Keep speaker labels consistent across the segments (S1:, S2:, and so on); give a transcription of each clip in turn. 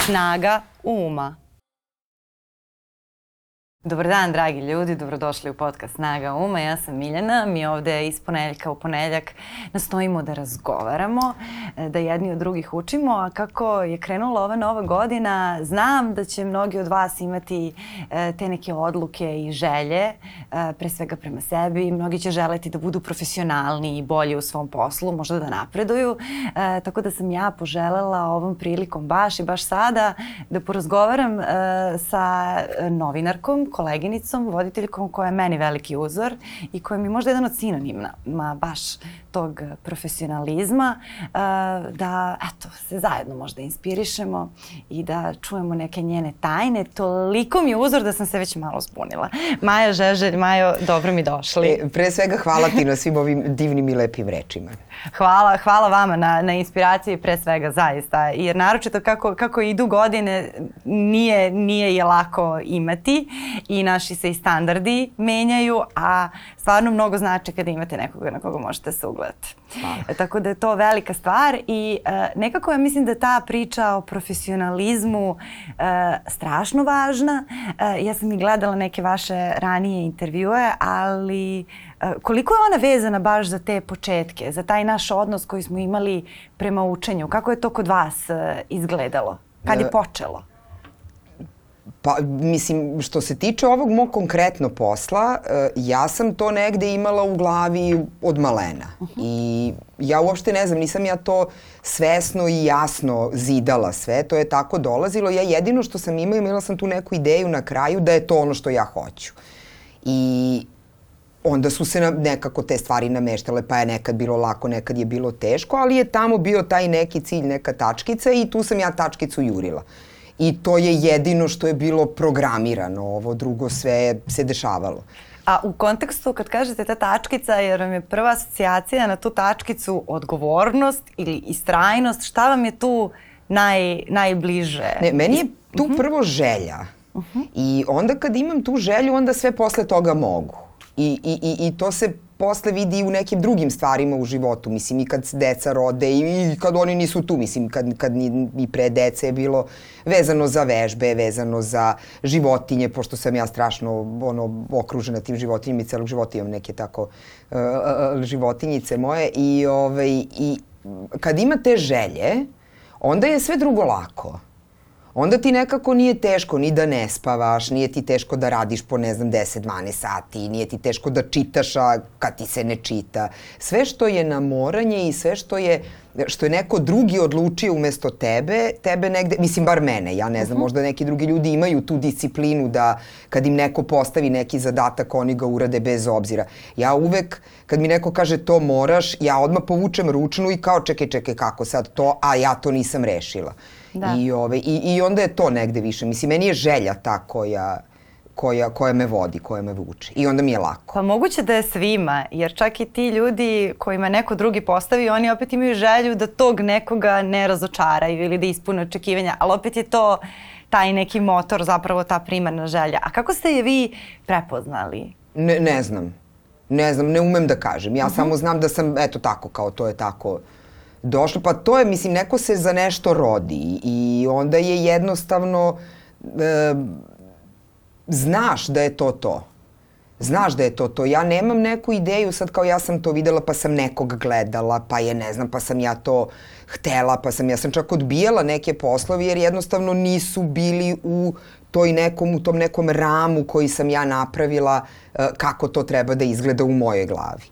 S1: Snaga uma. Dobar dan, dragi ljudi, dobrodošli u podcast Snaga Uma. Ja sam Miljana, mi ovde iz ponedeljka u ponedeljak nastojimo da razgovaramo, e, da jedni od drugih učimo, a kako je krenula ova nova godina, znam da će mnogi od vas imati e, te neke odluke i želje, e, pre svega prema sebi. Mnogi će želeti da budu profesionalni i bolji u svom poslu, možda da napreduju. Tako da sam ja poželela ovom prilikom baš i baš sada da porazgovaram sa novinarkom koleginicom, voditeljkom koja je meni veliki uzor i koja mi je možda jedan od sinonima baš tog profesionalizma, da eto, se zajedno možda inspirišemo i da čujemo neke njene tajne. Toliko mi je uzor da sam se već malo zbunila. Maja Žeželj, Majo, dobro mi došli.
S2: E, pre svega hvala ti na svim ovim divnim i lepim rečima.
S1: Hvala, hvala vama na, na inspiraciji pre svega zaista, jer naročito kako, kako idu godine nije, nije je lako imati i naši se i standardi menjaju, a stvarno mnogo znači kada imate nekoga na koga možete se ugledati. E, tako da je to velika stvar i e, nekako ja mislim da ta priča o profesionalizmu e, strašno važna. E, ja sam i gledala neke vaše ranije intervjue, ali e, koliko je ona vezana baš za te početke, za taj naš odnos koji smo imali prema učenju? Kako je to kod vas e, izgledalo? Kad je počelo?
S2: Pa, mislim, što se tiče ovog mog konkretno posla, uh, ja sam to negde imala u glavi od malena. Uh -huh. I ja uopšte ne znam, nisam ja to svesno i jasno zidala sve, to je tako dolazilo. Ja jedino što sam imala, imala sam tu neku ideju na kraju da je to ono što ja hoću. I onda su se nekako te stvari nameštale, pa je nekad bilo lako, nekad je bilo teško, ali je tamo bio taj neki cilj, neka tačkica i tu sam ja tačkicu jurila. Uh, i to je jedino što je bilo programirano, ovo drugo sve se dešavalo.
S1: A u kontekstu kad kažete ta tačkica, jer vam je prva asocijacija na tu tačkicu odgovornost ili istrajnost, šta vam je tu naj, najbliže?
S2: Ne, meni je tu uh mhm. -huh. prvo želja. Uh -huh. I onda kad imam tu želju, onda sve posle toga mogu. I, i, i, i to se posle vidi u nekim drugim stvarima u životu, mislim i kad deca rode i, i kad oni nisu tu, mislim kad, kad ni, ni pre dece je bilo vezano za vežbe, vezano za životinje, pošto sam ja strašno ono, okružena tim životinjima i celog života imam neke tako uh, životinjice moje i, ovaj, i kad ima te želje, onda je sve drugo lako onda ti nekako nije teško ni da ne spavaš, nije ti teško da radiš po ne znam 10-12 sati, nije ti teško da čitaš a kad ti se ne čita. Sve što je namoranje i sve što je što je neko drugi odlučio umesto tebe, tebe negde, mislim bar mene, ja ne znam, uh -huh. možda neki drugi ljudi imaju tu disciplinu da kad im neko postavi neki zadatak, oni ga urade bez obzira. Ja uvek, kad mi neko kaže to moraš, ja odmah povučem ručnu i kao čekaj, čekaj, kako sad to, a ja to nisam rešila. Da. I, ove, i, I onda je to negde više. Mislim, meni je želja ta koja, koja, koja me vodi, koja me vuče. I onda mi je lako.
S1: Pa moguće da je svima, jer čak i ti ljudi kojima neko drugi postavi, oni opet imaju želju da tog nekoga ne razočaraju ili da ispune očekivanja, ali opet je to taj neki motor, zapravo ta primarna želja. A kako ste je vi prepoznali?
S2: Ne, ne znam. Ne znam, ne umem da kažem. Ja uh mhm. -huh. samo znam da sam, eto tako, kao to je tako došlo. Pa to je, mislim, neko se za nešto rodi i onda je jednostavno, e, znaš da je to to. Znaš da je to to. Ja nemam neku ideju sad kao ja sam to videla pa sam nekog gledala, pa je ne znam, pa sam ja to htela, pa sam ja sam čak odbijala neke poslovi jer jednostavno nisu bili u toj nekom, u tom nekom ramu koji sam ja napravila uh, kako to treba da izgleda u mojoj glavi.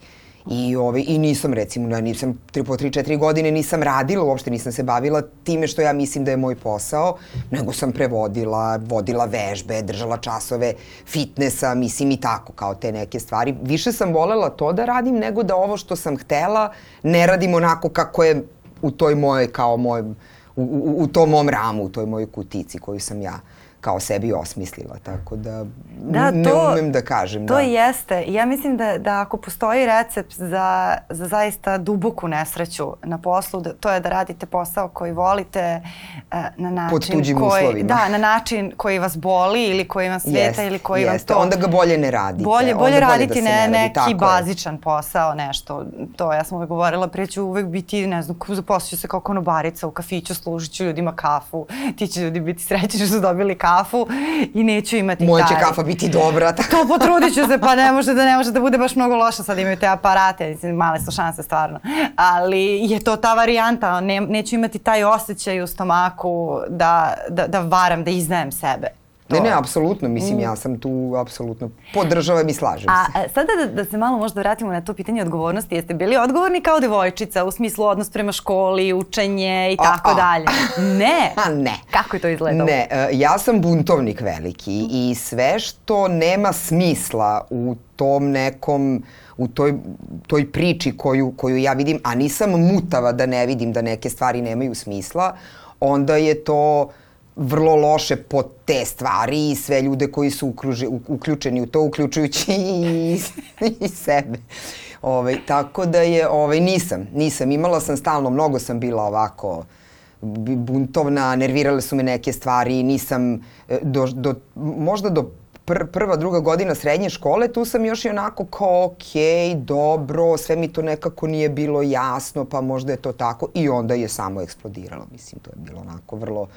S2: I, ovaj, I nisam recimo, ja nisam tri, po 3-4 godine nisam radila, uopšte nisam se bavila time što ja mislim da je moj posao, nego sam prevodila, vodila vežbe, držala časove fitnessa, mislim i tako, kao te neke stvari. Više sam volela to da radim nego da ovo što sam htela ne radim onako kako je u toj moje, kao moj, u, u, u tom mom ramu, u toj mojoj kutici koju sam ja kao sebi osmislila, tako da, da to, ne umem da kažem.
S1: To
S2: da.
S1: jeste. Ja mislim da, da ako postoji recept za, za zaista duboku nesreću na poslu, da, to je da radite posao koji volite uh, na način
S2: Pod tuđim
S1: koji,
S2: uslovima.
S1: Da, na način koji vas boli ili koji vam sveta ili koji
S2: jeste.
S1: vam to...
S2: Onda ga bolje ne radite.
S1: Bolje, bolje
S2: Onda
S1: raditi
S2: bolje da
S1: ne,
S2: ne radi.
S1: neki bazičan je. posao, nešto. To ja sam uvek govorila, prije ću uvek biti, ne znam, zaposliću se kao konobarica u kafiću, služit ću ljudima kafu, ti će ljudi biti srećni što su dobili kafu i neću imati
S2: Moja
S1: taj...
S2: će kafa biti dobra.
S1: Tako. To potrudit ću se, pa ne može da ne može da bude baš mnogo loša, sad imaju te aparate, mislim, male su šanse stvarno. Ali je to ta varijanta, ne, neću imati taj osjećaj u stomaku da, da, da varam, da izdajem sebe.
S2: To. Ne, ne, apsolutno, mislim, mm. ja sam tu apsolutno podržavam i slažem
S1: a,
S2: se.
S1: A sada da, da se malo možda vratimo na to pitanje odgovornosti, jeste bili odgovorni kao devojčica u smislu odnos prema školi, učenje i tako a, a. dalje? Ne.
S2: A ne.
S1: Kako je to izgledalo?
S2: Ne, uh, ja sam buntovnik veliki i sve što nema smisla u tom nekom u toj, toj priči koju, koju ja vidim, a nisam mutava da ne vidim da neke stvari nemaju smisla, onda je to uh, vrlo loše po te stvari i sve ljude koji su ukruži, uključeni u to, uključujući i, i sebe. Ove, ovaj, tako da je, ove, ovaj, nisam, nisam. Imala sam stalno, mnogo sam bila ovako buntovna, nervirale su me neke stvari, nisam e, do, do, možda do pr, prva, druga godina srednje škole, tu sam još i onako kao, ok, dobro, sve mi to nekako nije bilo jasno, pa možda je to tako. I onda je samo eksplodiralo, mislim, to je bilo onako vrlo,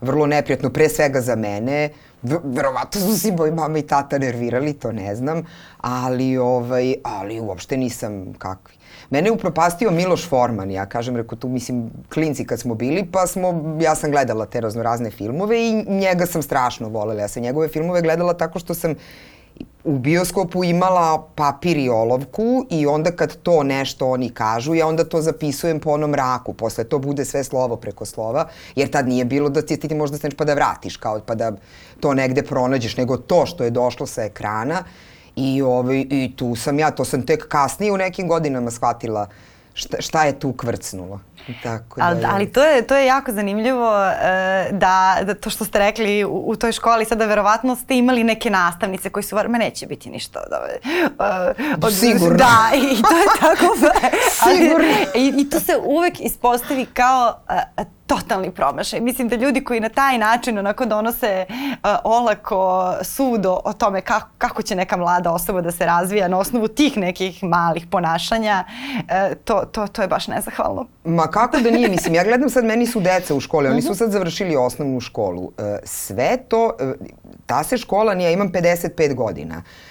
S2: vrlo neprijatno, pre svega za mene. V verovatno su si moji mama i tata nervirali, to ne znam, ali, ovaj, ali uopšte nisam kakvi. Mene je upropastio Miloš Forman, ja kažem, reko tu, mislim, klinci kad smo bili, pa smo, ja sam gledala te raznorazne filmove i njega sam strašno volela. Ja sam njegove filmove gledala tako što sam u bioskopu imala papir i olovku i onda kad to nešto oni kažu, ja onda to zapisujem po onom raku. Posle to bude sve slovo preko slova, jer tad nije bilo da ti, ti možda staneš pa da vratiš, kao pa da to negde pronađeš, nego to što je došlo sa ekrana. I, ovaj, I tu sam ja, to sam tek kasnije u nekim godinama shvatila šta, šta je tu kvrcnulo. Tako
S1: da, ali, ali to, je, to je jako zanimljivo uh, da, da to što ste rekli u, u toj školi sada verovatno ste imali neke nastavnice koji su me neće biti ništa od ove.
S2: Uh, od, Sigurno.
S1: Da, i to je tako.
S2: Sigurno.
S1: I, I to se uvek ispostavi kao uh, totalni promašaj. Mislim da ljudi koji na taj način onako donose uh, olako sud o, o tome kako, kako će neka mlada osoba da se razvija na osnovu tih nekih malih ponašanja, uh, to, to, to je baš nezahvalno.
S2: Ma kako da nije, mislim, ja gledam sad, meni su deca u školi, oni su mhm. sad završili osnovnu školu. Uh, sve to, uh, ta se škola, ja imam 55 godina, uh,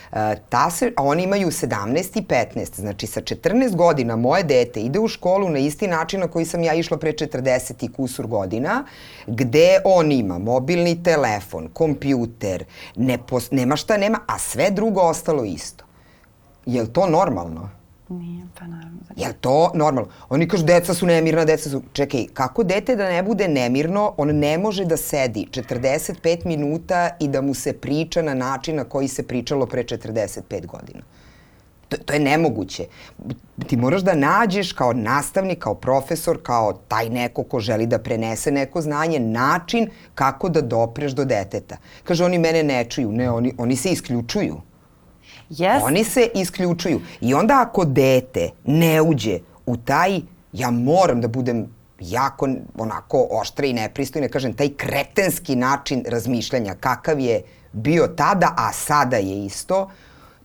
S2: ta se, a oni imaju 17 i 15, znači sa 14 godina moje dete ide u školu na isti način na koji sam ja išla pre 40 i kusur godina, gde on ima mobilni telefon, kompjuter, ne pos, nema šta nema, a sve drugo ostalo isto. Je li to normalno?
S1: Nije, pa naravno.
S2: Je to normalno? Oni kažu, deca su nemirna, deca su... Čekaj, kako dete da ne bude nemirno, on ne može da sedi 45 minuta i da mu se priča na način na koji se pričalo pre 45 godina. To, to je nemoguće. Ti moraš da nađeš kao nastavnik, kao profesor, kao taj neko ko želi da prenese neko znanje, način kako da dopreš do deteta. Kaže, oni mene ne čuju. Ne, oni, oni se isključuju.
S1: Yes.
S2: Oni se isključuju. I onda ako dete ne uđe u taj, ja moram da budem jako onako oštra i nepristojna, kažem, taj kretenski način razmišljanja, kakav je bio tada, a sada je isto,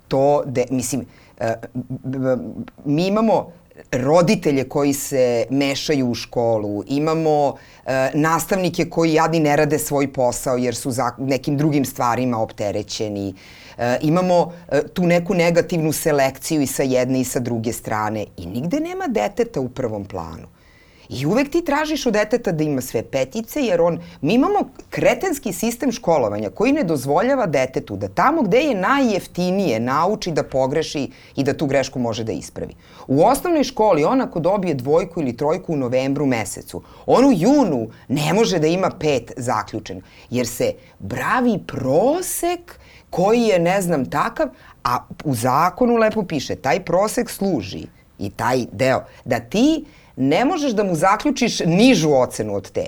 S2: to, de, mislim, uh, mi imamo roditelje koji se mešaju u školu, imamo uh, nastavnike koji jadni ne rade svoj posao jer su za nekim drugim stvarima opterećeni. Uh, E, imamo e, tu neku negativnu selekciju i sa jedne i sa druge strane i nigde nema deteta u prvom planu. I uvek ti tražiš od deteta da ima sve petice, jer on, mi imamo kretenski sistem školovanja koji ne dozvoljava detetu da tamo gde je najjeftinije nauči da pogreši i da tu grešku može da ispravi. U osnovnoj školi on ako dobije dvojku ili trojku u novembru mesecu, on u junu ne može da ima pet zaključen, jer se bravi prosek koji je, ne znam, takav, a u zakonu lepo piše, taj prosek služi i taj deo, da ti ne možeš da mu zaključiš nižu ocenu od te.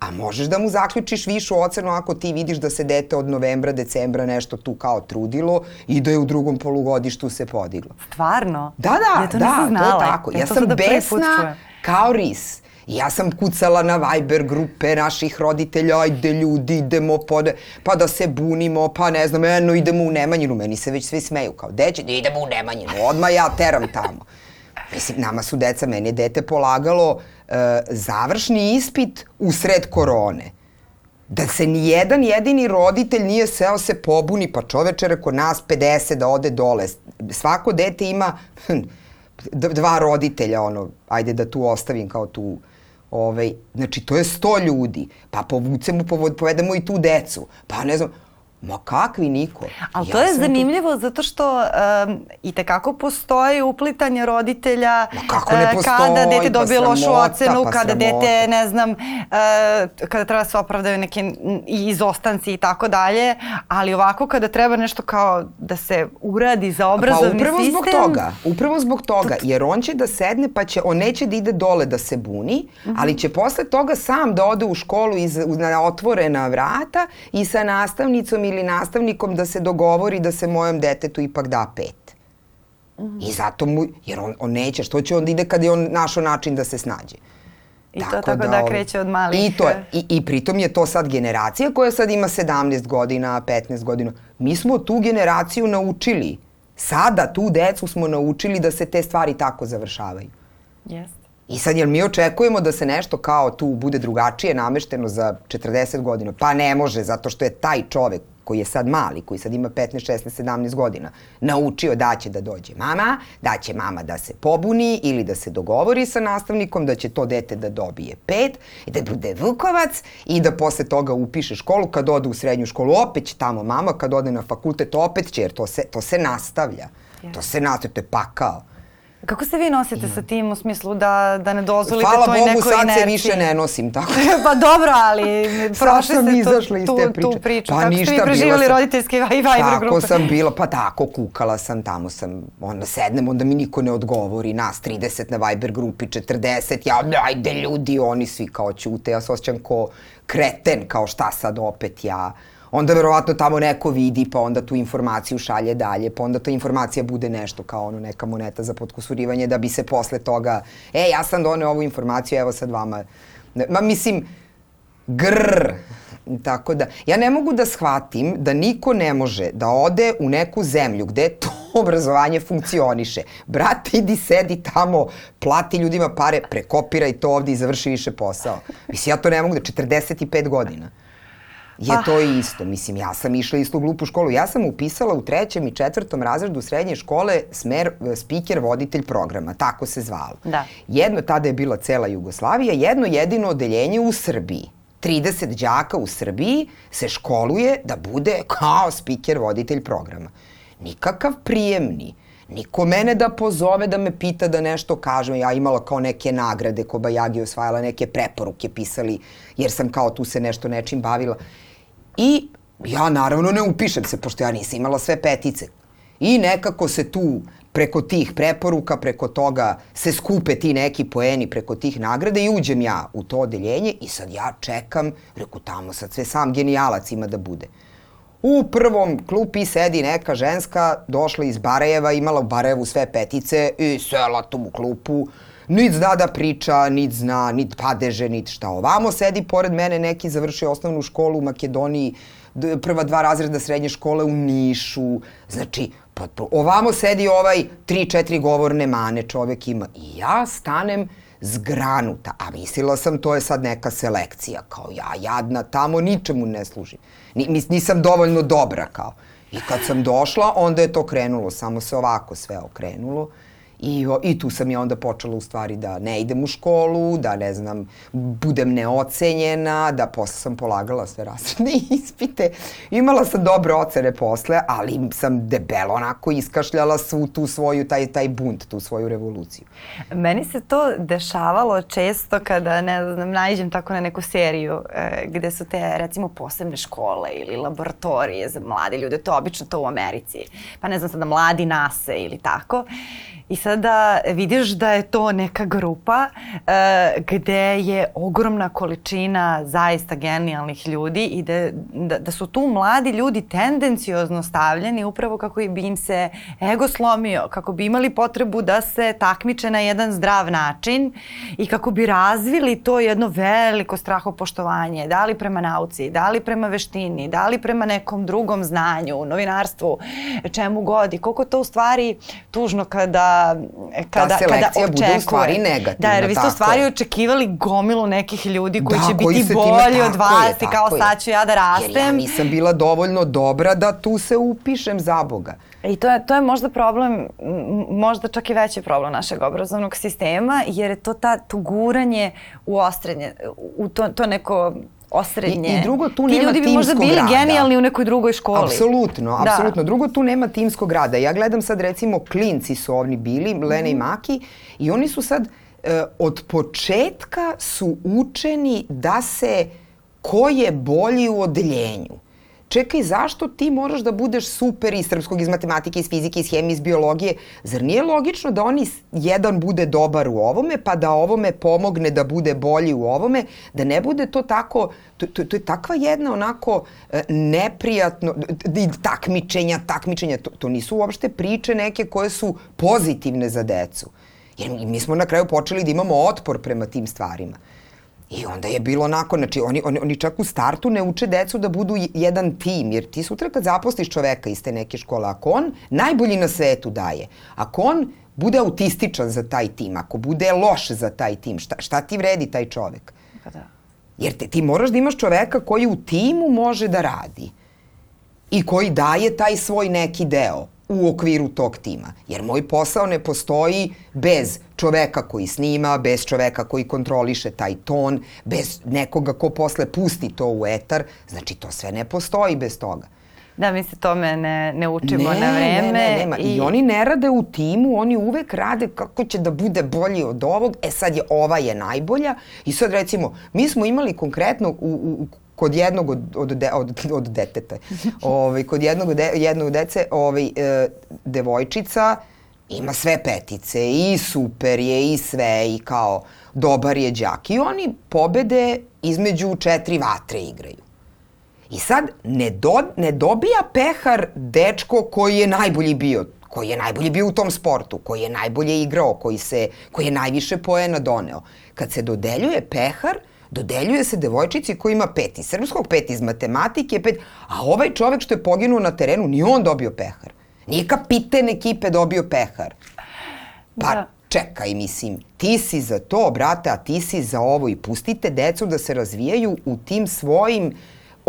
S2: a možeš da mu zaključiš višu ocenu ako ti vidiš da se dete od novembra, decembra nešto tu kao trudilo i da je u drugom polugodištu se podiglo.
S1: Stvarno?
S2: Da, da,
S1: ja to
S2: da,
S1: znala.
S2: to je tako. Ja, ja sam besna kao ris. Ja sam kucala na Viber grupe naših roditelja, ajde ljudi, idemo da, pa da se bunimo, pa ne znam, eno idemo u Nemanjinu. Meni se već svi smeju, kao, deće, da idemo u Nemanjinu, odmah ja teram tamo. Mislim, nama su deca, meni je dete polagalo uh, završni ispit u sred korone. Da se ni jedan jedini roditelj nije seo se pobuni, pa čoveče reko nas 50 da ode dole. Svako dete ima hm, dva roditelja, ono, ajde da tu ostavim kao tu Ovaj, znači, to je sto ljudi. Pa povucemo, povedemo i tu decu. Pa ne znam, Ma kakvi niko?
S1: Ali ja to je zanimljivo tu... zato što um, i tekako postoji uplitanje roditelja
S2: Ma kako ne postoji,
S1: kada dete
S2: pa
S1: dobije
S2: pa
S1: lošu ocenu,
S2: pa
S1: kada
S2: sramota.
S1: dete, ne znam, uh, kada treba se opravdaju neke izostanci i tako dalje, ali ovako kada treba nešto kao da se uradi za obrazovni sistem...
S2: Pa upravo
S1: sistem,
S2: zbog toga, upravo zbog toga, jer on će da sedne pa će, on neće da ide dole da se buni, uh -huh. ali će posle toga sam da ode u školu iz, na otvorena vrata i sa nastavnicom ili nastavnikom da se dogovori da se mojem detetu ipak da pet. Mm. I zato mu, jer on, on neće, što će on da ide kad je on našao način da se snađe.
S1: I tako to tako da, da kreće od malih...
S2: I, to i, I pritom je to sad generacija koja sad ima 17 godina, 15 godina. Mi smo tu generaciju naučili. Sada tu decu smo naučili da se te stvari tako završavaju.
S1: Jeste.
S2: I sad, jel mi očekujemo da se nešto kao tu bude drugačije namešteno za 40 godina? Pa ne može, zato što je taj čovek koji je sad mali, koji sad ima 15, 16, 17 godina, naučio da će da dođe mama, da će mama da se pobuni ili da se dogovori sa nastavnikom, da će to dete da dobije pet, i da bude Vukovac i da posle toga upiše školu, kad ode u srednju školu opet će tamo mama, kad ode na fakultet opet će, jer to se, to se nastavlja. Yeah. To se nastavlja, to je pakao.
S1: Kako se vi nosite sa tim u smislu da, da ne dozvolite
S2: Hvala
S1: toj
S2: Bogu,
S1: nekoj
S2: sad
S1: inerciji?
S2: se više ne nosim tako.
S1: pa dobro, ali prošli ste
S2: izašla iz
S1: tu,
S2: te
S1: tu,
S2: priče.
S1: tu priču.
S2: Pa
S1: Kako
S2: ništa,
S1: ste vi preživjeli
S2: sam,
S1: roditeljske i Viber grupe?
S2: Tako sam bila, pa tako, kukala sam, tamo sam, onda sednem, onda mi niko ne odgovori, nas 30 na Viber grupi, 40, ja, ajde ljudi, oni svi kao ćute, ja se osjećam ko kreten, kao šta sad opet ja onda verovatno tamo neko vidi, pa onda tu informaciju šalje dalje, pa onda ta informacija bude nešto kao ono neka moneta za podkusurivanje, da bi se posle toga, e, ja sam doneo ovu informaciju, evo sad vama. Ma mislim, grr, Tako da, ja ne mogu da shvatim da niko ne može da ode u neku zemlju gde to obrazovanje funkcioniše. Brate, idi sedi tamo, plati ljudima pare, prekopiraj to ovde i završi više posao. Mislim, ja to ne mogu da, 45 godina je ah. to isto. Mislim, ja sam išla istu glupu školu. Ja sam upisala u trećem i četvrtom razredu srednje škole smer speaker voditelj programa. Tako se zvalo.
S1: Da.
S2: Jedno, tada je bila cela Jugoslavija, jedno jedino odeljenje u Srbiji. 30 đaka u Srbiji se školuje da bude kao speaker voditelj programa. Nikakav prijemni. Niko mene da pozove da me pita da nešto kažem. Ja imala kao neke nagrade, ko Bajagi osvajala neke preporuke, pisali, jer sam kao tu se nešto nečim bavila. I ja naravno ne upišem se, pošto ja nisam imala sve petice. I nekako se tu preko tih preporuka, preko toga se skupe ti neki poeni preko tih nagrada i uđem ja u to odeljenje i sad ja čekam, reku tamo sad sve sam genijalac ima da bude. U prvom klupi sedi neka ženska, došla iz Barajeva, imala u Barajevu sve petice i sela tu u klupu, nit zna da priča, nit zna, nit padeže, nit šta. Ovamo sedi pored mene neki završio osnovnu školu u Makedoniji, prva dva razreda srednje škole u Nišu. Znači, potpuno. Ovamo sedi ovaj tri, četiri govorne mane čovek ima. I ja stanem zgranuta, a mislila sam to je sad neka selekcija, kao ja jadna tamo ničemu ne služim. Ni, nisam dovoljno dobra kao. I kad sam došla, onda je to krenulo, samo se ovako sve okrenulo. I, I tu sam ja onda počela u stvari da ne idem u školu, da ne znam, budem neocenjena, da posle sam polagala sve razredne ispite. Imala sam dobre ocene posle, ali sam debelo onako iskašljala svu tu svoju, taj, taj bunt, tu svoju revoluciju.
S1: Meni se to dešavalo često kada, ne znam, nađem tako na neku seriju e, gde su te, recimo, posebne škole ili laboratorije za mlade ljude, to obično to u Americi. Pa ne znam sada, mladi nase ili tako. I sada vidiš da je to neka grupa uh, gde je ogromna količina zaista genijalnih ljudi i da, da, da su tu mladi ljudi tendenciozno stavljeni upravo kako bi im se ego slomio, kako bi imali potrebu da se takmiče na jedan zdrav način i kako bi razvili to jedno veliko strahopoštovanje, da li prema nauci, da li prema veštini, da li prema nekom drugom znanju, novinarstvu, čemu god. I koliko to u stvari tužno kada kada,
S2: Ta kada bude u stvari negativna.
S1: Da, jer vi ste u stvari očekivali gomilu nekih ljudi koji da, će koji biti bolji time, od vas je, i kao sad ću ja da rastem. Jer ja
S2: nisam bila dovoljno dobra da tu se upišem za Boga.
S1: I to je, to je možda problem, možda čak i veći problem našeg obrazovnog sistema, jer je to ta, to guranje u ostrednje, u to, to neko osrednje.
S2: I, I drugo, tu
S1: Ti
S2: nema
S1: ljudi bi možda bili
S2: rada.
S1: genijalni u nekoj drugoj školi.
S2: Apsolutno, da. apsolutno. Drugo, tu nema timskog rada. Ja gledam sad recimo klinci su ovni bili, Lena mm. i mhm. Maki, i oni su sad e, od početka su učeni da se ko je bolji u odeljenju čekaj, zašto ti moraš da budeš super iz srpskog, iz matematike, iz fizike, iz hemije, iz biologije? Zar nije logično da oni jedan bude dobar u ovome, pa da ovome pomogne da bude bolji u ovome, da ne bude to tako, to, to, to je takva jedna onako e, neprijatno, takmičenja, takmičenja, to, to nisu uopšte priče neke koje su pozitivne za decu. Jer mi smo na kraju počeli da imamo otpor prema tim stvarima. I onda je bilo onako, znači oni, oni, oni čak u startu ne uče decu da budu jedan tim, jer ti sutra kad zaposliš čoveka iz te neke škole, ako on najbolji na svetu daje, ako on bude autističan za taj tim, ako bude loš za taj tim, šta, šta ti vredi taj čovek? Pa da. Jer te, ti moraš da imaš čoveka koji u timu može da radi i koji daje taj svoj neki deo u okviru tog tima. Jer moj posao ne postoji bez čoveka koji snima, bez čoveka koji kontroliše taj ton, bez nekoga ko posle pusti to u etar. Znači, to sve ne postoji bez toga.
S1: Da, mi se tome ne, ne učimo ne, na vreme. Ne, ne, nema.
S2: I... I oni ne rade u timu, oni uvek rade kako će da bude bolji od ovog. E sad je ova je najbolja. I sad recimo, mi smo imali konkretno u, u kod jednog od, od, de, od, od deteta, ovaj, kod jednog, de, jednog dece, ovaj, e, devojčica ima sve petice i super je i sve i kao dobar je đak. I oni pobede između četiri vatre igraju. I sad ne, do, ne dobija pehar dečko koji je najbolji bio koji je najbolji bio u tom sportu, koji je najbolje igrao, koji, se, koji je najviše poena doneo. Kad se dodeljuje pehar, dodeljuje se devojčici koja ima pet iz srpskog, pet iz matematike, pet, a ovaj čovek što je poginuo na terenu, ni on dobio pehar. Nije kapiten ekipe dobio pehar. Pa da. čekaj, mislim, ti si za to, brate, a ti si za ovo i pustite decu da se razvijaju u tim svojim uh,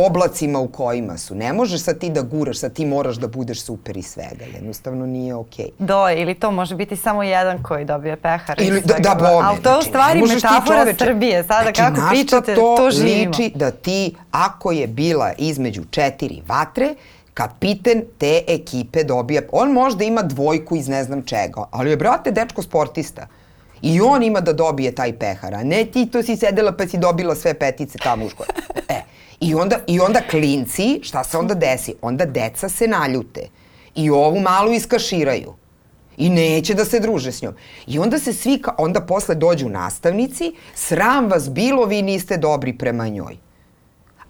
S2: oblacima u kojima su. Ne možeš sad ti da guraš, sad ti moraš da budeš super i svega. Jednostavno nije okej. Okay.
S1: Do, ili to može biti samo jedan koji dobije pehar.
S2: Ili, da, da, bome.
S1: Ali to je u znači, stvari metafora čoveče, Srbije. Sada znači, kako pričate, to, to živimo. liči
S2: da ti, ako je bila između četiri vatre, kapiten te ekipe dobija, on možda ima dvojku iz ne znam čega, ali je, brate, dečko sportista. I on ima da dobije taj pehar, a ne ti to si sedela pa si dobila sve petice tamo u školi. E, I onda, I onda klinci, šta se onda desi? Onda deca se naljute i ovu malu iskaširaju i neće da se druže s njom. I onda se svi, onda posle dođu nastavnici, sram vas bilo, vi niste dobri prema njoj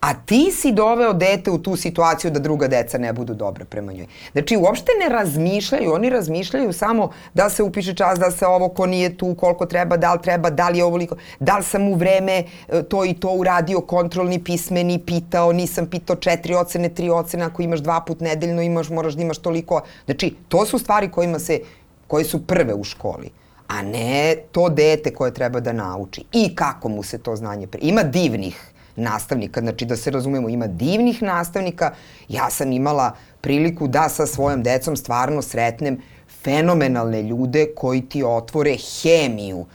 S2: a ti si doveo dete u tu situaciju da druga deca ne budu dobra prema njoj. Znači, uopšte ne razmišljaju, oni razmišljaju samo da se upiše čas, da se ovo ko nije tu, koliko treba, da li treba, da li je ovo liko, da li sam u vreme e, to i to uradio, kontrolni pismeni, pitao, nisam pitao četiri ocene, tri ocene, ako imaš dva put nedeljno, imaš, moraš da imaš toliko. Znači, to su stvari kojima se, koje su prve u školi a ne to dete koje treba da nauči. I kako mu se to znanje pre... Ima divnih nastavnika. Znači, da se razumemo, ima divnih nastavnika. Ja sam imala priliku da sa svojom decom stvarno sretnem fenomenalne ljude koji ti otvore hemiju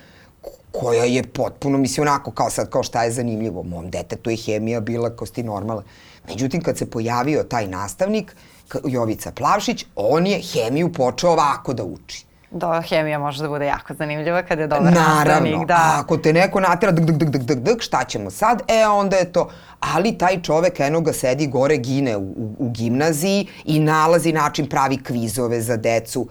S2: koja je potpuno, mislim, onako kao sad, kao šta je zanimljivo. Mom detetu je hemija bila kao sti normalna. Međutim, kad se pojavio taj nastavnik, Jovica Plavšić, on je hemiju počeo ovako da uči.
S1: Da, hemija može da bude jako zanimljiva kada je dobar nastavnik. Naravno,
S2: da. ako te neko natera dik, dik, dik, dik, dik, šta ćemo sad? E, onda je to. Ali taj čovek, eno ga sedi gore, gine u, u, u gimnaziji i nalazi način pravi kvizove za decu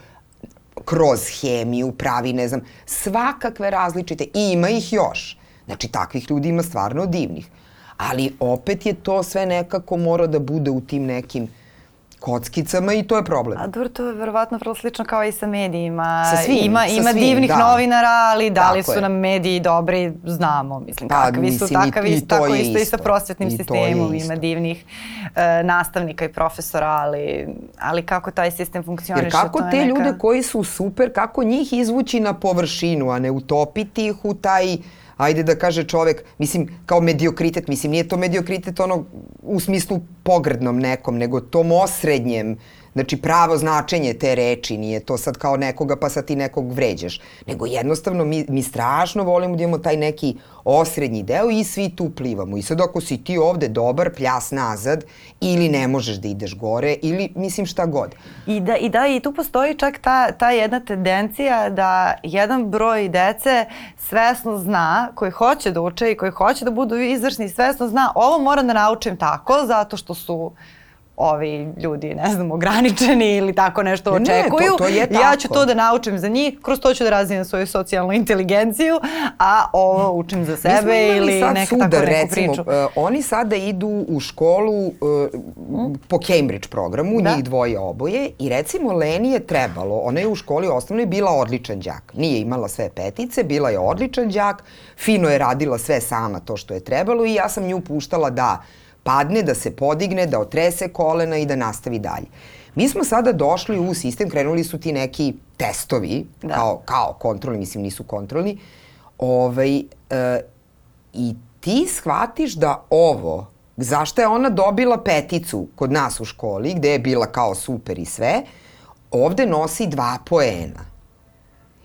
S2: kroz hemiju pravi, ne znam, svakakve različite i ima ih još. Znači, takvih ljudi ima stvarno divnih. Ali opet je to sve nekako mora da bude u tim nekim kockicama i to je problem.
S1: A dobro, to je verovatno vrlo slično kao i sa medijima.
S2: Sa svim,
S1: ima,
S2: sa
S1: ima
S2: svim,
S1: divnih
S2: da.
S1: novinara, ali da li su nam mediji dobri, znamo. Mislim,
S2: Pa,
S1: kakvi su,
S2: mislim, i-
S1: takavi,
S2: i
S1: isto,
S2: to
S1: tako
S2: je
S1: isto i sa
S2: isto.
S1: prosvetnim
S2: I
S1: sistemom. Ima
S2: isto.
S1: divnih e, nastavnika i profesora, ali, ali kako taj sistem funkcioniše,
S2: Jer kako
S1: to je
S2: te
S1: neka...
S2: ljude koji su super, kako njih izvući na površinu, a ne utopiti ih u taj, ajde da kaže čovek, mislim, kao mediokritet, mislim, nije to mediokritet ono u smislu pogrdnom nekom, nego tom osrednjem, znači pravo značenje te reči, nije to sad kao nekoga pa sad ti nekog vređaš, nego jednostavno mi, mi strašno volimo da imamo taj neki osrednji deo i svi tu plivamo. I sad ako si ti ovde dobar, pljas nazad, ili ne možeš da ideš gore, ili mislim šta god.
S1: I da, I da, i tu postoji čak ta, ta jedna tendencija da jedan broj dece svesno zna, koji hoće da uče i koji hoće da budu izvršni, svesno zna ovo moram da naučim tako zato što su ovi ljudi, ne znam, ograničeni ili tako nešto
S2: Ne, ne,
S1: očekuju.
S2: to- to je
S1: Ja ću
S2: tako.
S1: to da naučim za njih, kroz to ću da razvijem svoju socijalnu inteligenciju, a ovo učim za sebe ili neka
S2: sudar,
S1: tako neku
S2: recimo,
S1: priču.
S2: uh, oni sada idu u školu uh, po Cambridge programu,
S1: Da.
S2: njih dvoje oboje i recimo Leni je trebalo, ona je u školi osnovnoj bila odličan đak. Nije imala sve petice, bila je odličan đak, fino je radila sve sama to što je trebalo i ja sam nju puštala da padne, da se podigne, da otrese kolena i da nastavi dalje. Mi smo sada došli u sistem, krenuli su ti neki testovi,
S1: Da.
S2: kao, kao kontrolni, mislim nisu kontrolni, ovaj, e, i ti shvatiš da ovo, zašto je ona dobila peticu kod nas u školi, gde je bila kao super i sve, ovde nosi dva poena.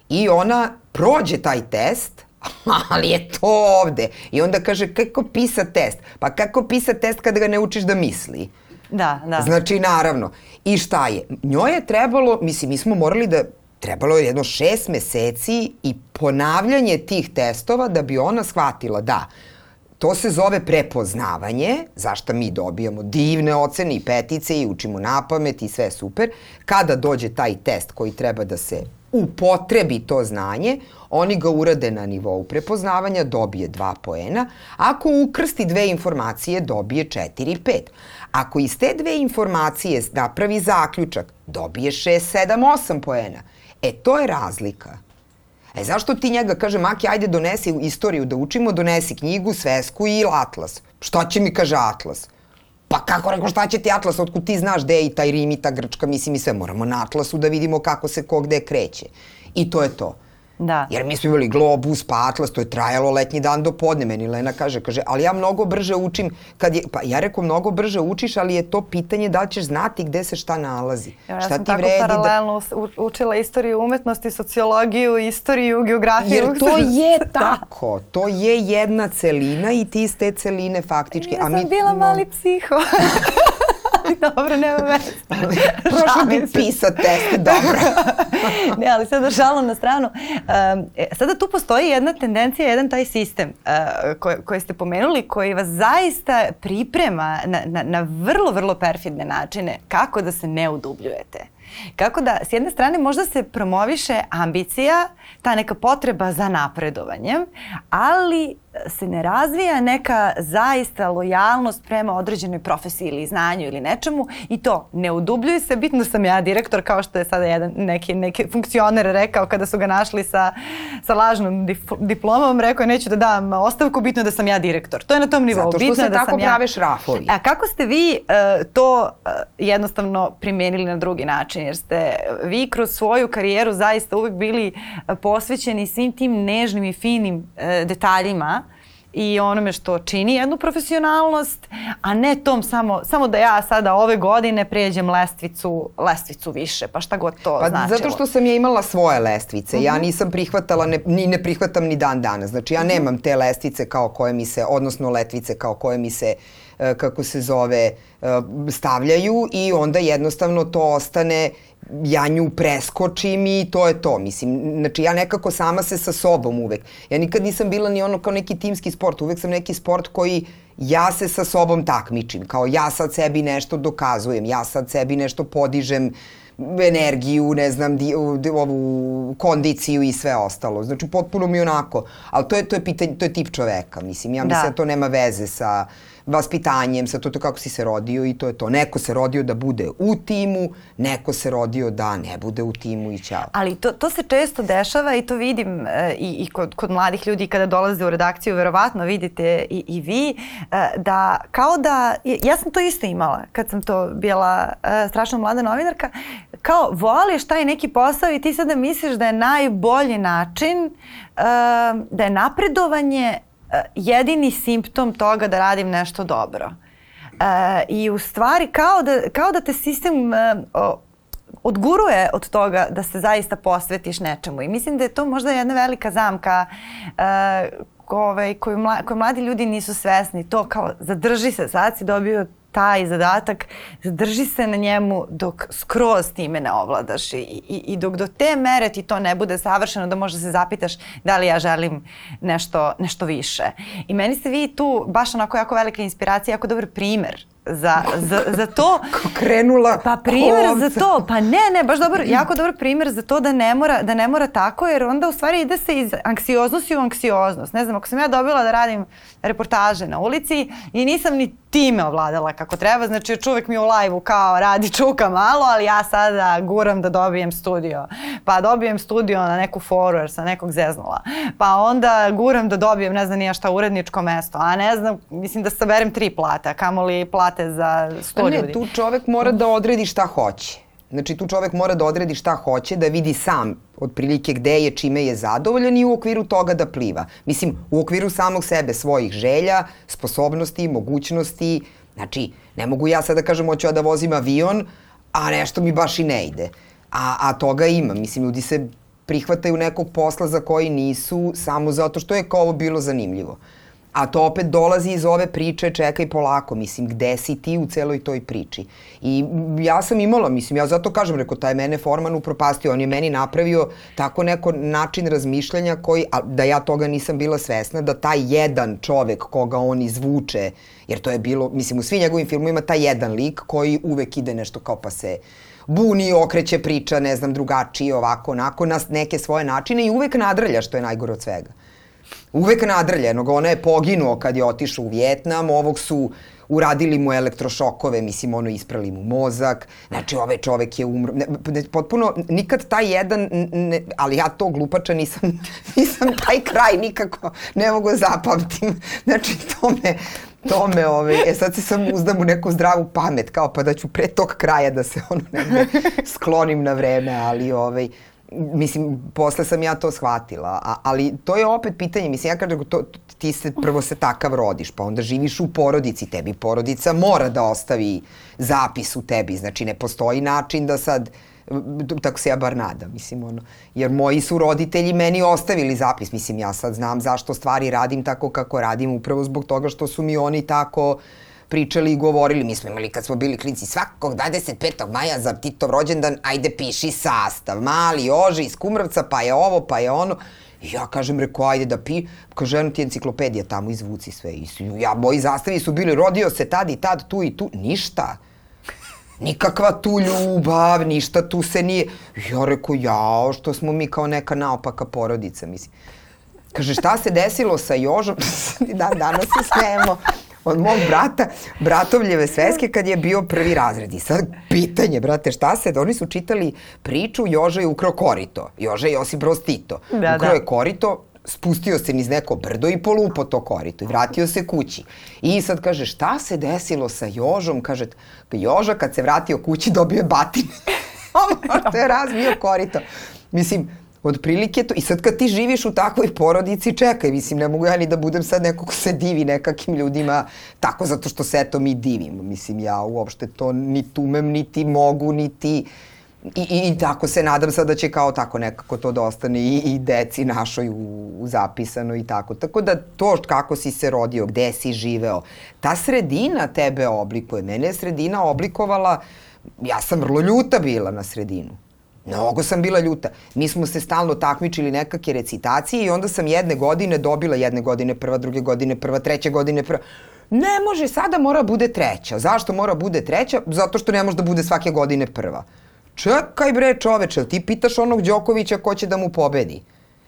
S2: I ona prođe taj test, ali je to ovde. I onda kaže, kako pisa test? Pa kako pisa test kada ga ne učiš da misli?
S1: Da, da.
S2: Znači, naravno. I šta je? Njoj je trebalo, mislim, mi smo morali da, trebalo je jedno šest meseci i ponavljanje tih testova da bi ona shvatila da to se zove prepoznavanje, zašto mi dobijamo divne ocene i petice i učimo na pamet i sve super. Kada dođe taj test koji treba da se upotrebi to znanje, oni ga urade na nivou prepoznavanja, dobije dva poena. Ako ukrsti dve informacije, dobije 4 5. Ako iz te dve informacije napravi zaključak, dobije 6, 7, 8 poena. E, to je razlika. E zašto ti njega kaže, Maki, ajde donesi istoriju da učimo, donesi knjigu, svesku i atlas. Šta će mi kaže atlas? Pa kako rekao, šta će ti atlas, otkud ti znaš gde je i taj Rim i ta Grčka, mislim i sve. Moramo na atlasu da vidimo kako se ko gde kreće. I to je to.
S1: Da.
S2: Jer mi smo imali globus, pa atlas, to je trajalo letnji dan do podne. Meni Lena kaže, kaže, ali ja mnogo brže učim, kad je, pa ja rekao, mnogo brže učiš, ali je to pitanje da li ćeš znati gde se šta nalazi.
S1: Ja
S2: šta
S1: sam
S2: ti
S1: tako
S2: vredi da...
S1: paralelno da... učila istoriju umetnosti, sociologiju, istoriju, geografiju.
S2: Jer to je
S1: Da.
S2: tako, to je jedna celina i ti iz te celine faktički.
S1: Ja sam bila mali psiho. Dobro, nema veze.
S2: Prošlo bi pisa test, dobro.
S1: ne, ali sada šalom na stranu. Um, sada tu postoji jedna tendencija, jedan taj sistem uh, koje, koje ste pomenuli, koji vas zaista priprema na, na, na vrlo, vrlo perfidne načine kako da se ne udubljujete. Kako da, s jedne strane, možda se promoviše ambicija, ta neka potreba za napredovanjem, ali se ne razvija neka zaista lojalnost prema određenoj profesiji ili znanju ili nečemu i to ne udubljuj se, bitno sam ja direktor kao što je sada jedan neki, neki funkcioner rekao kada su ga našli sa, sa lažnom diplomom, rekao je neću da dam ostavku, bitno je da sam ja direktor. To je na tom nivou.
S2: Zato što
S1: bitno
S2: se
S1: da
S2: tako
S1: sam ja...
S2: prave šrafovi.
S1: A kako ste vi uh, to uh, jednostavno primenili na drugi način? Jer ste vi kroz svoju karijeru zaista uvek bili uh, posvećeni svim tim nežnim i finim uh, detaljima i onome što čini jednu profesionalnost, a ne tom samo, samo da ja sada ove godine pređem lestvicu, lestvicu više, pa šta god to
S2: Pa
S1: značilo.
S2: zato što sam ja imala svoje lestvice. Uh -huh. Ja
S1: Mhm.
S2: nisam prihvatala, ne, ni ne prihvatam ni dan danas. Znači ja nemam te lestvice kao koje mi se, odnosno letvice kao koje mi se e, kako se zove, e, stavljaju i onda jednostavno to ostane ja nju preskočim i to je to. Mislim, znači ja nekako sama se sa sobom uvek. Ja nikad nisam bila ni ono kao neki timski sport, uvek sam neki sport koji ja se sa sobom takmičim, kao ja sad sebi nešto dokazujem, ja sad sebi nešto podižem, energiju, ne znam, di, ovu kondiciju i sve ostalo. Znači, potpuno mi onako. Ali to je, to je, pitanje, to je tip čoveka, mislim. Ja mislim da, da to nema veze sa vaspitanjem, sa to, to kako si se rodio i to je to. Neko se rodio da bude u timu, neko se rodio da ne bude u timu i ćao.
S1: Ali to, to se često dešava i to vidim e, i, i kod, kod mladih ljudi kada dolaze u redakciju, verovatno vidite i, i vi, e, da kao da, ja sam to isto imala kad sam to bila e, strašno mlada novinarka, kao voliš taj neki posao i ti sada misliš da je najbolji način, e, da je napredovanje jedini simptom toga da radim nešto dobro. E, I u stvari kao da, kao da te sistem e, odguruje od toga da se zaista posvetiš nečemu. I mislim da je to možda jedna velika zamka e, ovaj, koju, mla, koju mladi ljudi nisu svesni. To kao zadrži se, sad si dobio taj zadatak, zadrži se na njemu dok skroz time ne ovladaš i, i, i dok do te mere ti to ne bude savršeno da možda se zapitaš da li ja želim nešto, nešto više. I meni ste vi tu baš onako jako velika inspiracija, jako dobar primer za, za, za to.
S2: Krenula
S1: Pa primer ovca. za to, pa ne, ne, baš dobar, jako dobar primer za to da ne mora, da ne mora tako, jer onda u stvari ide se iz anksioznosti u anksioznost. Ne znam, ako sam ja dobila da radim reportaže na ulici i nisam ni time ovladala kako treba, znači čuvek mi u live-u kao radi čuka malo, ali ja sada guram da dobijem studio. Pa dobijem studio na neku foru jer sam nekog zeznula. Pa onda guram da dobijem ne znam nija šta uredničko mesto, a ne znam, mislim da saberem tri plate, kamoli plate za sto
S2: ljudi. Ne, tu čovek mora da odredi šta hoće. Znači tu čovek mora da odredi šta hoće, da vidi sam otprilike gde je, čime je zadovoljan i u okviru toga da pliva. Mislim, u okviru samog sebe, svojih želja, sposobnosti, mogućnosti. Znači, ne mogu ja sad da kažem hoću ja da vozim avion, a nešto mi baš i ne ide. A, a toga ima. Mislim, ljudi se prihvataju nekog posla za koji nisu samo zato što je kao ovo bilo zanimljivo. A to opet dolazi iz ove priče čekaj polako, mislim, gde si ti u celoj toj priči. I ja sam imala, mislim, ja zato kažem, reko, taj mene Forman upropastio, on je meni napravio tako neko način razmišljanja koji, a, da ja toga nisam bila svesna, da taj jedan čovek koga on izvuče, jer to je bilo, mislim, u svim njegovim filmovima taj jedan lik koji uvek ide nešto kao pa se buni, okreće priča, ne znam, drugačije, ovako, onako, na neke svoje načine i uvek nadrlja, što je najgore od svega uvek nadrljenog. Ona je poginuo kad je otišao u Vjetnam, ovog su uradili mu elektrošokove, mislim, ono, isprali mu mozak, znači, ovaj čovek je umro, ne, ne, potpuno, nikad taj jedan, ne, ali ja to glupača nisam, nisam taj kraj nikako, ne mogu zapamtim, znači, to me, to me, ovaj, e sad se sam uzdam u neku zdravu pamet, kao pa da ću pre tog kraja da se ono negde sklonim na vreme, ali ovaj, mislim, posle sam ja to shvatila, a, ali to je opet pitanje, mislim, ja kažem, to, ti se, prvo se takav rodiš, pa onda živiš u porodici, tebi porodica mora da ostavi zapis u tebi, znači ne postoji način da sad, tako se ja bar nadam, mislim, ono, jer moji su roditelji meni ostavili zapis, mislim, ja sad znam zašto stvari radim tako kako radim, upravo zbog toga što su mi oni tako uh, pričali i govorili. Mi smo imali kad smo bili klinci svakog 25. maja za Titov rođendan, ajde piši sastav. Mali oži iz Kumravca, pa je ovo, pa je ono. Ja kažem, reko, ajde da pi, kaže, eno ti enciklopedija tamo, izvuci sve. I su, ja, moji zastavi su bili, rodio se tad i tad, tu i tu, ništa. Nikakva tu ljubav, ništa tu se nije. Ja reko, jao, što smo mi kao neka naopaka porodica, mislim. Kaže, šta se desilo sa Jožom? da, danas se smemo od mog brata, bratovljeve sveske kad je bio prvi razred. I sad pitanje, brate, šta se, oni su čitali priču Joža je ukrao korito. Joža je Josip Broz Tito. Da, ukrao da. je korito, spustio se niz neko brdo i polupo to korito i vratio se kući. I sad kaže, šta se desilo sa Jožom? Kaže, Joža kad se vratio kući dobio je batine. to je razbio korito. Mislim, Otprilike to. I sad kad ti živiš u takvoj porodici, čekaj, mislim, ne mogu ja ni da budem sad neko ko se divi nekakim ljudima tako zato što se eto mi divimo. Mislim, ja uopšte to niti umem, niti mogu, niti... I, i, I tako se nadam sad da će kao tako nekako to da ostane i, i deci našoj u, u zapisano i tako. Tako da to kako si se rodio, gde si živeo, ta sredina tebe oblikuje. Mene je sredina oblikovala, ja sam vrlo ljuta bila na sredinu Mnogo sam bila ljuta. Mi smo se stalno takmičili nekake recitacije i onda sam jedne godine dobila jedne godine prva, druge godine prva, treće godine prva. Ne može, sada mora bude treća. Zašto mora bude treća? Zato što ne može da bude svake godine prva. čekaj bre čoveče, ti pitaš onog Đokovića ko će da mu pobedi.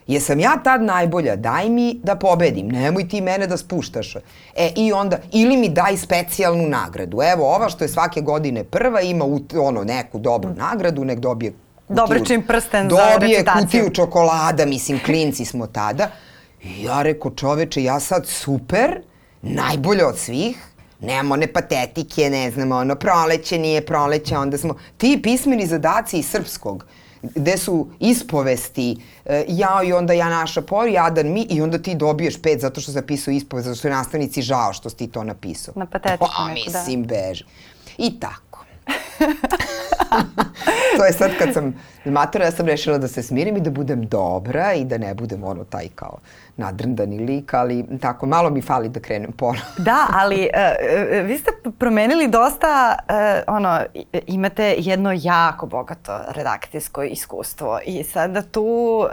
S2: Jesam ja tad najbolja, daj mi da pobedim, nemoj ti mene da spuštaš. E i onda, ili mi daj specijalnu nagradu. Evo, ova što je svake godine prva ima ono, neku dobru nagradu, nek dobije
S1: Dobročin prsten
S2: dobije
S1: za recitaciju.
S2: Dobije kutiju čokolada, mislim, klinci smo tada. I ja reko, čoveče, ja sad super, najbolja od svih, nemamo one patetike, ne znamo, ono, proleće nije proleće, onda smo, ti pismeni zadaci iz srpskog, gde su ispovesti, e, ja i onda ja naša por, jadan mi i onda ti dobiješ pet zato što zapisao ispovest, zato što je nastavnici žao što si ti to napisao.
S1: Na patetiku
S2: pa, da. mislim, beži. I tako. to je sad kad sam matora, ja sam rešila da se smirim i da budem dobra i da ne budem ono taj kao nadrndani lik, ali tako, malo mi fali da krenem ponovno.
S1: da, ali uh, vi ste promenili dosta, uh, ono, imate jedno jako bogato redakcijsko iskustvo i sada tu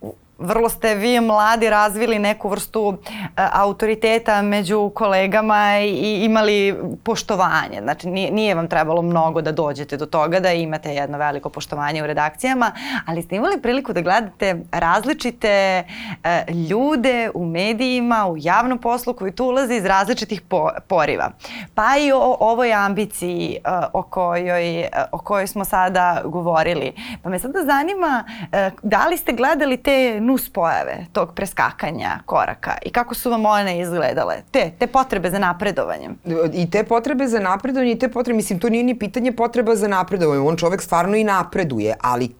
S1: uh, vrlo ste vi mladi razvili neku vrstu uh, autoriteta među kolegama i imali poštovanje. Znači nije, nije vam trebalo mnogo da dođete do toga da imate jedno veliko poštovanje u redakcijama, ali ste imali priliku da gledate različite uh, ljude u medijima, u javnom poslu koji tu ulaze iz različitih po, poriva. Pa i o ovoj ambiciji uh, o, kojoj, o kojoj smo sada govorili. Pa me sada zanima da li ste gledali te nuspojave tog preskakanja koraka i kako su vam one izgledale? Te, te potrebe za napredovanjem.
S2: I te potrebe za napredovanje i te potrebe, mislim, to nije ni pitanje potreba za napredovanje. On čovek stvarno i napreduje, ali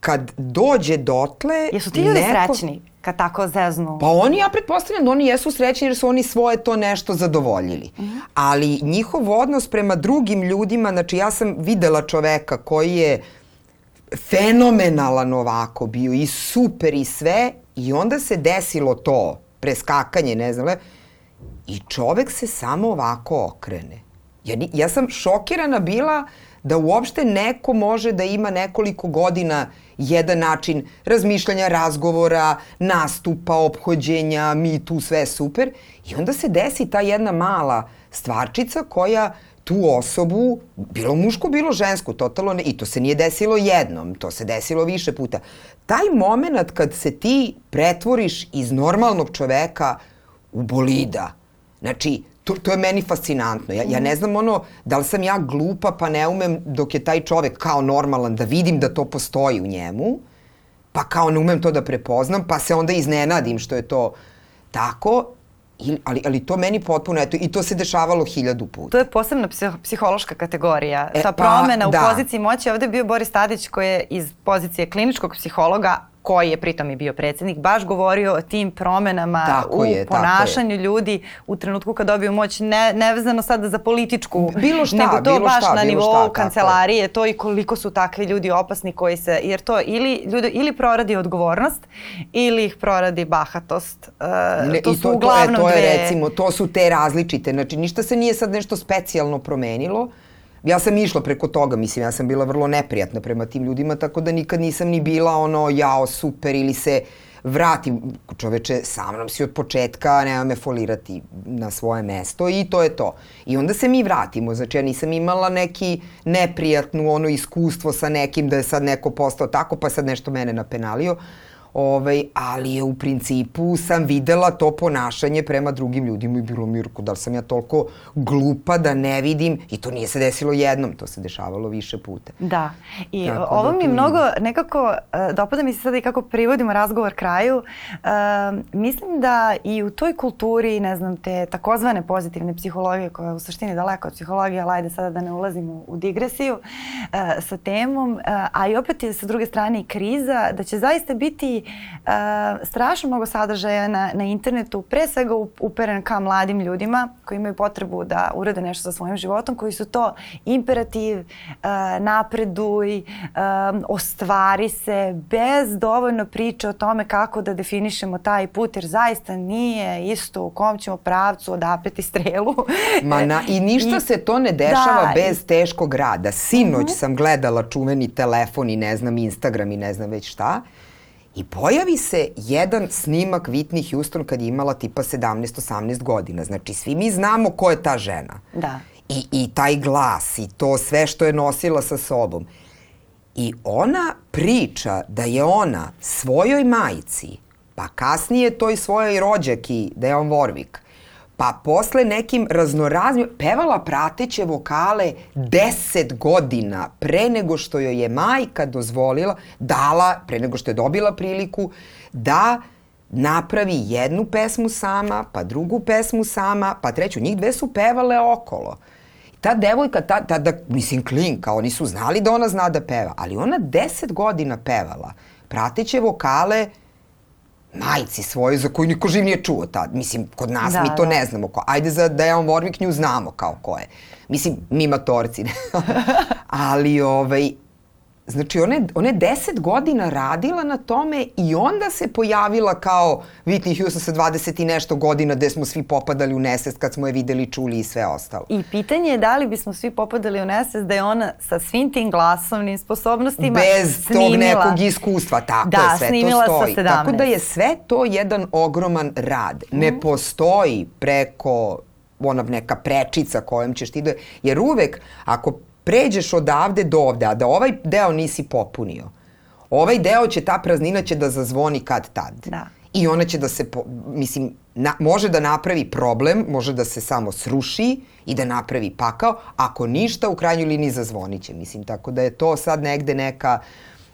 S2: kad dođe dotle...
S1: Jesu ti ljudi neko... srećni kad tako zeznu?
S2: Pa oni, ja pretpostavljam da oni jesu srećni jer su oni svoje to nešto zadovoljili. Mm -hmm. Ali njihov odnos prema drugim ljudima, znači ja sam videla čoveka koji je fenomenalan ovako bio i super i sve i onda se desilo to, preskakanje, ne znam, i čovek se samo ovako okrene. Ja, ja sam šokirana bila da uopšte neko može da ima nekoliko godina jedan način razmišljanja, razgovora, nastupa, ophođenja, mi tu sve super. I onda se desi ta jedna mala stvarčica koja tu osobu, bilo muško, bilo žensko, totalno ne, i to se nije desilo jednom, to se desilo više puta. Taj moment kad se ti pretvoriš iz normalnog čoveka u bolida, znači, to, to je meni fascinantno. Ja, ja ne znam ono, da li sam ja glupa pa ne umem dok je taj čovek kao normalan da vidim da to postoji u njemu, pa kao ne umem to da prepoznam, pa se onda iznenadim što je to tako I, ali, ali to meni potpuno, eto, i to se dešavalo hiljadu puta.
S1: To je posebna psihološka kategorija. E, Ta promena pa, u da. poziciji moći, ovde je bio Boris Tadić koji je iz pozicije kliničkog psihologa, koji je pritom i bio predsednik, baš govorio o tim promenama tako u je, ponašanju ljudi u trenutku kad dobiju moć, ne, nevezano sada za političku,
S2: bilo šta,
S1: nego to
S2: bilo
S1: baš
S2: šta,
S1: na nivou šta, kancelarije, to i koliko su takvi ljudi opasni koji se, jer to ili, ljudi, ili proradi odgovornost ili ih proradi bahatost. Ne, to su to, uglavnom
S2: to je, to
S1: je,
S2: dve... recimo, to su te različite, znači ništa se nije sad nešto specijalno promenilo, ja sam išla preko toga, mislim, ja sam bila vrlo neprijatna prema tim ljudima, tako da nikad nisam ni bila ono, jao, super, ili se vratim, čoveče, sa mnom si od početka, nema me folirati na svoje mesto i to je to. I onda se mi vratimo, znači ja nisam imala neki neprijatnu ono iskustvo sa nekim da je sad neko postao tako, pa sad nešto mene napenalio, Ovaj, ali je u principu sam videla to ponašanje prema drugim ljudima i bilo Mirko, da li sam ja toliko glupa da ne vidim i to nije se desilo jednom, to se dešavalo više puta.
S1: Da, i Tako ovo da mi mnogo nekako, uh, dopada mi se sada i kako privodimo razgovor kraju, uh, mislim da i u toj kulturi, ne znam, te takozvane pozitivne psihologije koja je u suštini daleko od psihologije, ali ajde sada da ne ulazimo u digresiju uh, sa temom, uh, a i opet je sa druge strane i kriza, da će zaista biti uh, strašno mnogo sadržaja na, na internetu, pre svega uperen ka mladim ljudima koji imaju potrebu da urade nešto sa svojim životom, koji su to imperativ, uh, napreduj, um, ostvari se, bez dovoljno priče o tome kako da definišemo taj put, jer zaista nije isto u kom ćemo pravcu odapeti strelu.
S2: Ma na, I ništa I, se to ne dešava da, bez teškog rada. Sinoć uh mhm. -huh. sam gledala čuveni telefon i ne znam Instagram i ne znam već šta. I pojavi se jedan snimak Whitney Houston kad je imala tipa 17-18 godina. Znači, svi mi znamo ko je ta žena.
S1: Da.
S2: I, I taj glas i to sve što je nosila sa sobom. I ona priča da je ona svojoj majici, pa kasnije toj svojoj rođaki, Deon Warwick, pa posle nekim raznoraznim, pevala prateće vokale 10 godina pre nego što joj je majka dozvolila, dala, pre nego što je dobila priliku, da napravi jednu pesmu sama, pa drugu pesmu sama, pa treću. Njih dve su pevale okolo. Ta devojka, ta, ta, da, mislim, klinka, oni su znali da ona zna da peva, ali ona 10 godina pevala, prateće vokale, majci svojoj za koju niko živ nije čuo tad. Mislim, kod nas da, mi to da. ne znamo. Ko. Ajde za Dejan Warwick nju znamo kao ko je. Mislim, mi matorci. Ali, ovaj, Znači, ona je, ona je deset godina radila na tome i onda se pojavila kao Whitney Houston sa 20 i nešto godina gde smo svi popadali u nesest kad smo je videli, čuli i sve ostalo.
S1: I pitanje je da li bismo svi popadali u nesest da je ona sa svim tim glasovnim sposobnostima
S2: Bez
S1: snimila.
S2: tog nekog iskustva, tako
S1: da,
S2: je, sve
S1: to
S2: stoji. Tako da je sve to jedan ogroman rad. Mm. Ne postoji preko ona neka prečica kojom ćeš ti da... Jer uvek, ako pređeš odavde do ovde, a da ovaj deo nisi popunio, ovaj deo će, ta praznina će da zazvoni kad tad.
S1: Da.
S2: I ona će da se, po, mislim, na, može da napravi problem, može da se samo sruši i da napravi pakao, ako ništa, u krajnjoj liniji zazvonit će, mislim, tako da je to sad negde neka,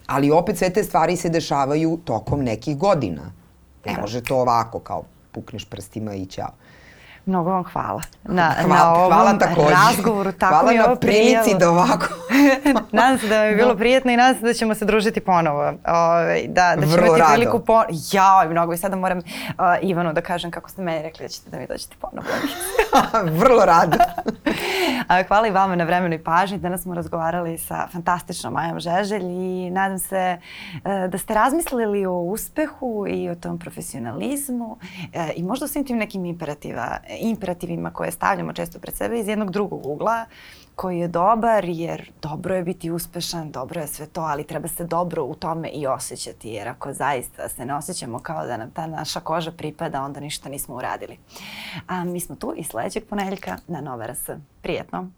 S2: ali opet sve te stvari se dešavaju tokom nekih godina. Ne da. može to ovako, kao pukneš prstima i ćao.
S1: Mnogo vam hvala na,
S2: hvala,
S1: na ovom
S2: hvala
S1: razgovoru. Tako
S2: hvala
S1: mi
S2: na prilici da ovako...
S1: nadam se da vam je bilo prijetno i nadam se da ćemo se družiti ponovo. Ove, ovaj, da, da ćemo imati priliku ponovo. Ja, mnogo i sada moram uh, Ivanu da kažem kako ste meni rekli da ćete da mi dođete ponovo.
S2: Vrlo rado.
S1: hvala i vama na vremenu i pažnji. Danas smo razgovarali sa fantastičnom Majom Žeželj i nadam se uh, da ste razmislili o uspehu i o tom profesionalizmu uh, i možda o svim tim nekim imperativa imperativima koje stavljamo često pred sebe iz jednog drugog ugla koji je dobar jer dobro je biti uspešan, dobro je sve to, ali treba se dobro u tome i osjećati jer ako zaista se ne osjećamo kao da nam ta naša koža pripada, onda ništa nismo uradili. A mi smo tu i sledećeg ponedeljka na Nova RS. Prijetno!